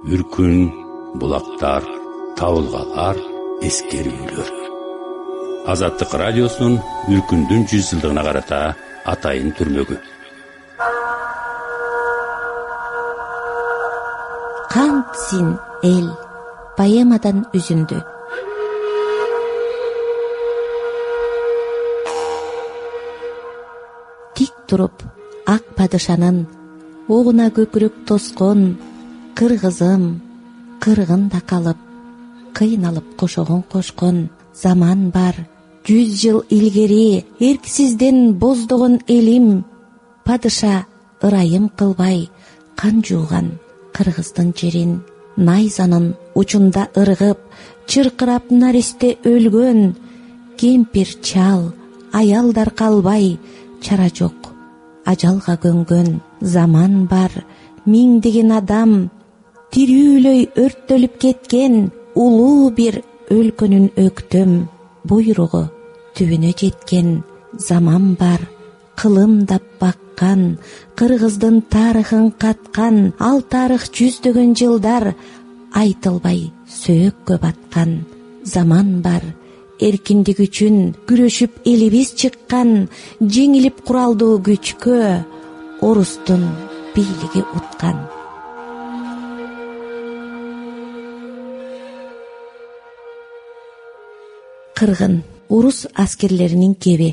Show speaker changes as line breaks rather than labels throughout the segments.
үркүн булактар табылгалар эскерүүлөр. Азаттык радиосунун үркүндүн жүз жылдыгына карата атайын түрмөгү.
Кантсин эл поэмадан үзүндү. Тик туруп ак падышанын угуна көкүрөк тоскон кыргызым кыргында калып кыйналып кошогон кошкон заман бар. Жүз жыл илгери эрксизден боздогон элим падыша ырайым кылбай кан жууган кыргыздын жерин найзанын учунда ыргып чыркырап наристе өлгөн кемпир чал аялдар калбай чара жок ажалга көнгөн заман бар. Миңдеген адам тирүүлөй өрттөлүп кеткен улуу бир өлкөнүн өктөм буйругу түбүнө жеткен заман бар. Кылымдап баккан кыргыздын тарыхын каткан ал тарых жүздөгөн жылдар айтылбай сөөккө баткан заман бар. Эркиндик үчүн күрөшүп элибиз чыккан жеңилип куралдуу күчкө орустун бийлиги уткан кыргын урус аскерлеринин кеби.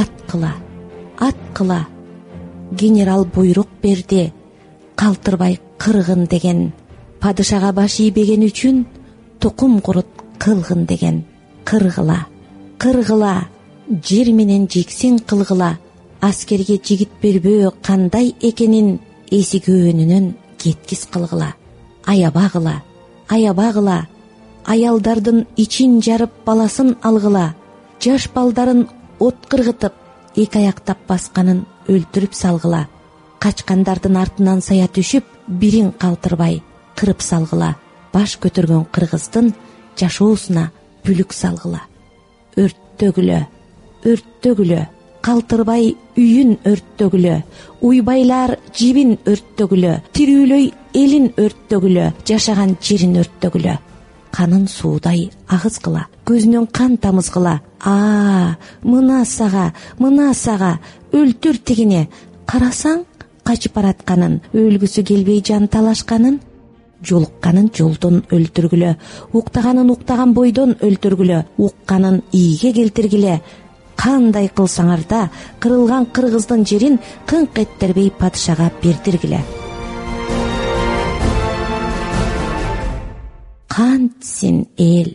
Аткыла аткыла генерал буйрук берди калтырбай кыргын деген падышага баш ийбеген үчүн тукум курут кылгын деген кыргыла кыргыла жер менен жексен кылгыла аскерге жигит бербөө кандай экенин эси көөнүнөн кеткис кылгыла аябагыла аябагыла аялдардын ичин жарып баласын алгыла жаш балдарын от кыргытып эки аяктап басканын өлтүрүп салгыла качкандардын артынан сая түшүп бирин калтырбай кырып салгыла баш көтөргөн кыргыздын жашоосуна бүлүк салгыла. Өрттөгүлө өрттөгүлө калтырбай үйүн өрттөгүлө уйбайлар жибин өрттөгүлө тирүүлөй элин өрттөгүлө жашаган жерин өрттөгүлө. Канын суудай агызгыла көзүнөн кан тамызгыла аа мына сага мына сага өлтүр тигини карасаң качып баратканын өлгүсү келбей жан талашканын жолукканын жолдон өлтүргүлө уктаганын уктаган бойдон өлтүргүлө укканын ийге келтиргиле кандай кылсаңар да кырылган кыргыздын жерин кыңк эттербей падышага бердиргиле кантсин эл?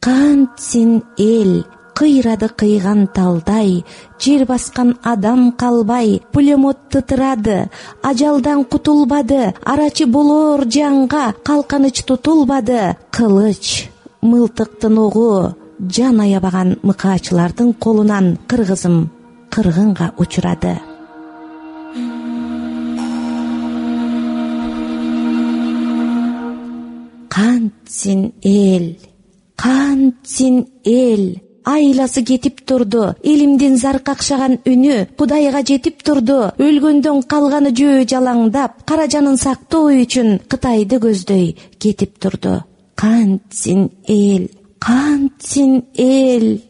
Кантсин эл? Кыйрады кыйган талдай жер баскан адам калбай пулемет тытырады ажалдан кутулбады арачы болоор жанга калканыч тутулбады кылыч мылтыктын огу жан аябаган мыкаачылардын колунан кыргызым кыргынга учурады. Кантсин эл кантсин эл айласы кетип турду элимдин зар какшаган үнү кудайга жетип турду өлгөндөн калганы жөө жалаңдап кара жанын сактоо үчүн кытайды көздөй кетип турду. Кантсин эл кантсин эл?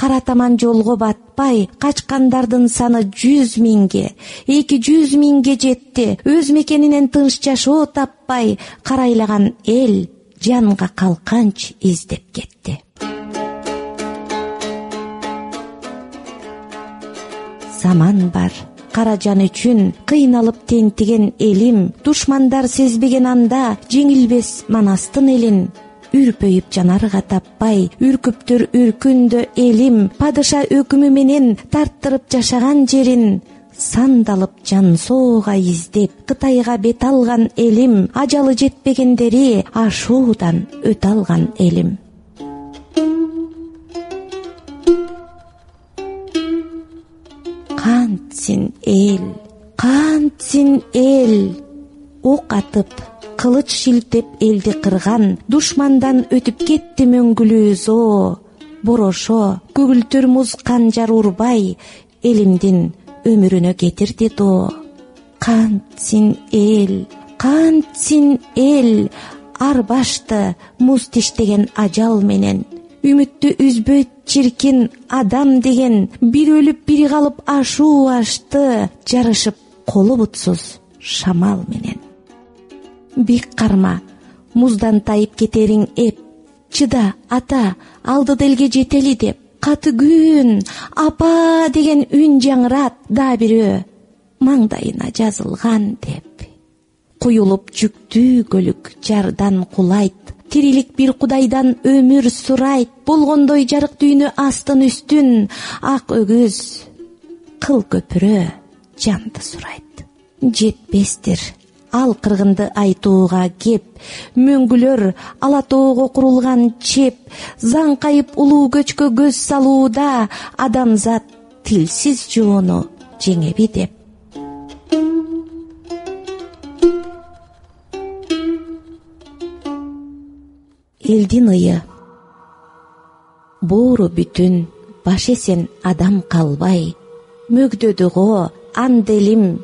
Кара таман жолго батпай качкандардын саны жүз миңге. Эки жүз миңге жетти. Өз мекенинен тынч жашоо таппай карайлаган эл жанга калканч издеп кетти. Заман бар. Кара жан үчүн кыйналып тентиген элим душмандар сезбеген анда жеңилбес манастын элин үрпөйүп жанарга таппай үркүптүр үркүндө элим падыша өкүмү менен тарттырып жашаган жерин сандалып жан соога издеп кытайга бет алган элим ажалы жетпегендери ашуудан өтө алган элим. Кантсин эл кантсин эл ок атып кылыч шилтеп элди кырган душмандан өтүп кетти мөңгүлүү зоо. Борошо көгүлтүр муз канжар урбай элимдин өмүрүнө кетирди доо кантсин эл кантсин эл ар башты муз тиштеген ажал менен үмүттү үзбөйт чиркин адам деген бир өлүп бири калып ашуу ашты жарышып колу бутсуз шамал менен бик карма. Муздан тайып кетериң эп. Чыда ата алдыда элге жетели деп. Каты күн апа! деген үн жаңырат дагы бирөө маңдайына жазылган деп. Куюлуп жүктүү көлүк жардан кулайт. Тирилик бир кудайдан өмүр сурайт. Болгондой жарык дүйнө астын үстүн. Ак өгүз кыл көпүрө жанды сурайт. Жетпестир ал кыргынды айтууга кеп мөңгүлөр ала тоого курулган чеп заңкайып улуу көчкө көз салууда адамзат тилсиз жоону жеңеби деп. Элдин ые боору бүтүн баш эсен адам калбай. Мөгдөдү го анделим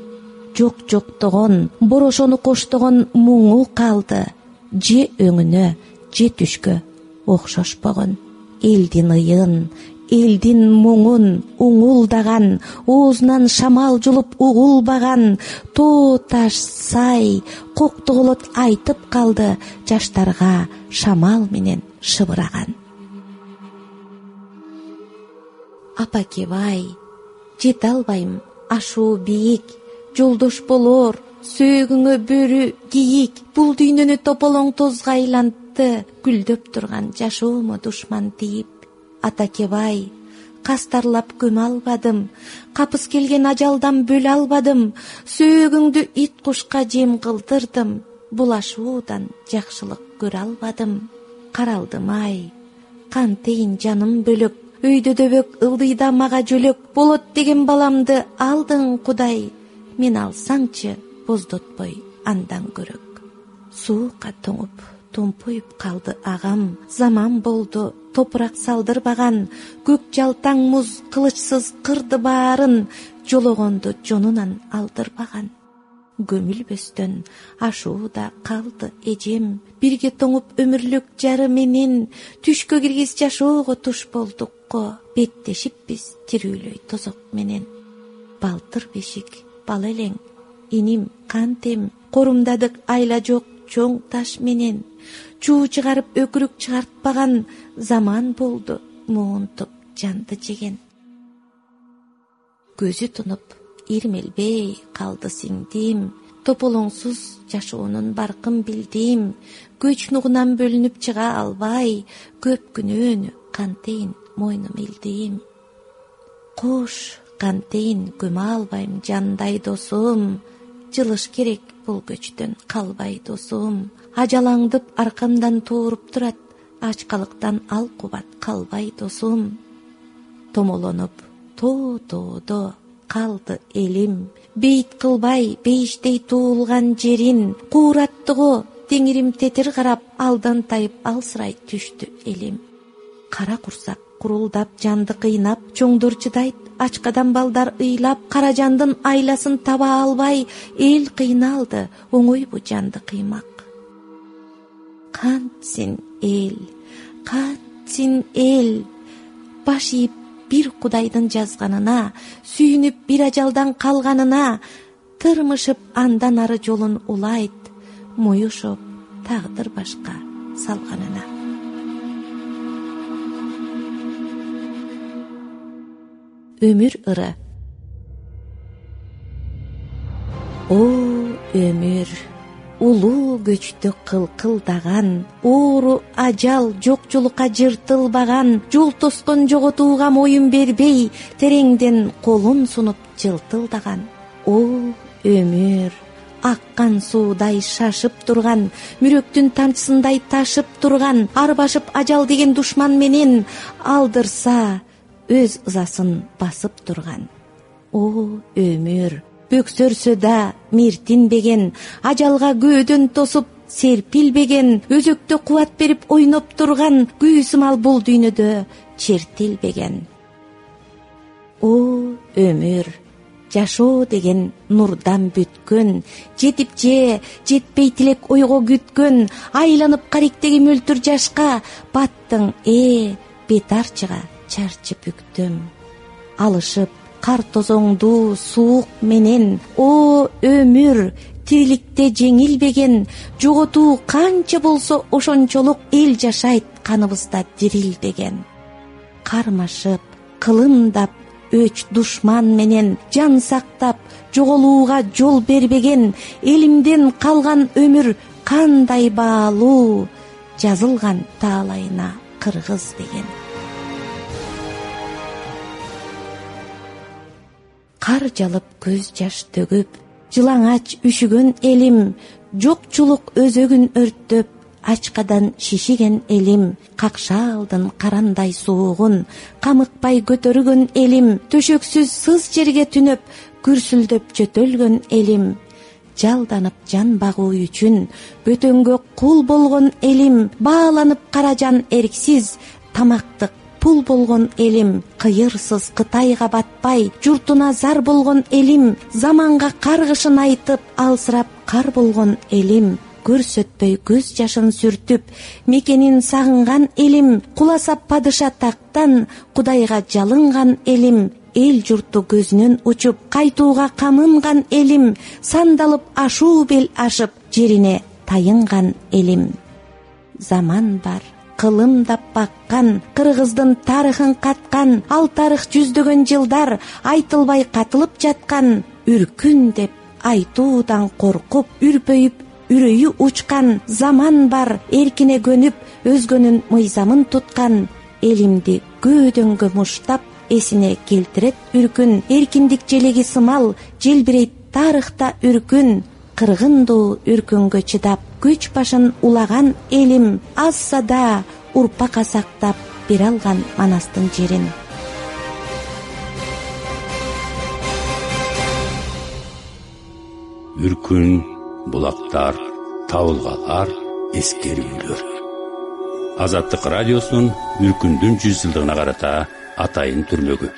жок жоктогон борошону коштогон муңу калды. Же өңүнө же түшкө окшошпогон. Элдин ыйын элдин муңун уңулдаган оозунан шамал жулуп угулбаган тоо таш сай коктоголот айтып калды жаштарга шамал менен шыбыраган. Апакебай жете албайм ашуу бийик жолдош болоор сөөгүңө бөрү кийик бул дүйнөнү тополоң тозго айлантты гүлдөп турган жашоому душман тийип атакебай кастарлап көмө албадым капыс келген ажалдан бөлө албадым сөөгүңдү ит кушка жем кылдырдым бул ашуудан жакшылык көрө албадым. Каралдым ай кантейин жаным бөлөк өйдө дөбөк ылдыйда мага жөлөк болот деген баламды алдың кудай мени алсаңчы боздотпой андан көрөк. Суукка тоңуп томпоюп калды агам. Заман болду топурак салдырбаган. Көк жалтаң муз кылычсыз кырды баарын жологонду жонунан алдырбаган. Көмүлбөстөн ашууда калды эжем. Бирге тоңуп өмүрлүк жары менен түшкө киргиз жашоого туш болдук го беттешиппиз тирүүлөй тозок менен. Балтыр бешик бала элең. Иним кантем корумдадык айла жок чоң таш менен. Чуу чыгарып өкүрүк чыгартпаган заман болду муунтуп жанды жеген. Көзү тунуп ирмелбей калды сиңдим. Тополоңсуз жашоонун баркын билдим. Көч нугунан бөлүнүп чыга албай көп күнөөнү кантейин мойнума илдим. Кош кантейин көмө албайм жандай досум. Жылыш керек бул көчтөн калбай досум. Ажал аңдып аркамдан тооруп турат ачкалыктан ал кубат калбай досум. Томолонуп тоо тоодо калды элим. Бейит кылбай бейиштей туулган жерин куураттты го теңирим тетир карап алдан тайып алсырай түштү элим. Кара курсак курулдап жанды кыйнап чоңдор чыдайт ачкадан балдар ыйлап кара жандын айласын таба албай эл кыйналды оңойбу жанды кыймак. Кантсин эл кантсин эл? Баш ийип бир кудайдын жазганына сүйүнүп бир ажалдан калганына тырмышып андан ары жолун улайт моюшоп тагдыр башка салганына өмүр ыры о өмүр улуу көчтү кылкылдаган оору ажал жокчулукка жыртылбаган жол тоскон жоготууга моюн бербей тереңден колун сунуп жылтылдаган о өмүр аккан суудай шашып турган мүрөктүн тамчысындай ташып турган ар башып ажал деген душман менен алдырса өз ызасын басып турган. О өмүр бөксөрсө да миртинбеген ажалга көөдөн тосуп серпилбеген өзөктө кубат берип ойноп турган күй сымал бул дүйнөдө чертилбеген о өмүр жашоо деген нурдан бүткөн жетип же жетпей тилек ойго күткөн айланып каректеги мөлтүр жашка баттың э бет арчыга чарчы бүктөм алышып кар тозоңду суук менен о өмүр тириликте жеңилбеген жоготуу канча болсо ошончолук эл жашайт каныбызда дирилдеген. Кармашып кылымдап өч душман менен жан сактап жоголууга жол бербеген элимден калган өмүр кандай баалуу жазылган таалайына кыргыз деген кар жалып көз жаш төгүп жылаңач үшүгөн элим жокчулук өзөгүн өрттөп ачкадан шишиген элим какшаалдын карандай суугун камыкпай көтөргөн элим төшөксүз сыз жерге түнөп күрсүлдөп жөтөлгөн элим жалданып жан багуу үчүн бөтөнгө кул болгон элим бааланып кара жан эрксиз тамактык пул болгон элим кыйырсыз кытайга батпай журтуна зар болгон элим заманга каргышын айтып алсырап кар болгон элим көрсөтпөй көз жашын сүртүп мекенин сагынган элим куласа падыша тактан кудайга жалынган элим эл журту көзүнөн учуп кайтууга камынган элим сандалып ашуу бел ашып жерине тайынган элим. Заман бар кылымдап баккан кыргыздын тарыхын каткан ал тарых жүздөгөн жылдар айтылбай катылып жаткан үркүн деп айтуудан коркуп үрпөйүп үрөйү учкан заман бар эркине көнүп өзгөнүн мыйзамын туткан элимди көөдөнгө муштап эсине келтирет үркүн эркиндик желеги сымал желбирейт тарыхта үркүн кыргындуу үркүнгө чыдап күч башын улаган элим азса да урпакка сактап бере алган манастын жерин.
Үркүн булактар табылгалар эскерүүлөр. Азаттык радиосунун үркүндүн жүз жылдыгына карата атайын түрмөгү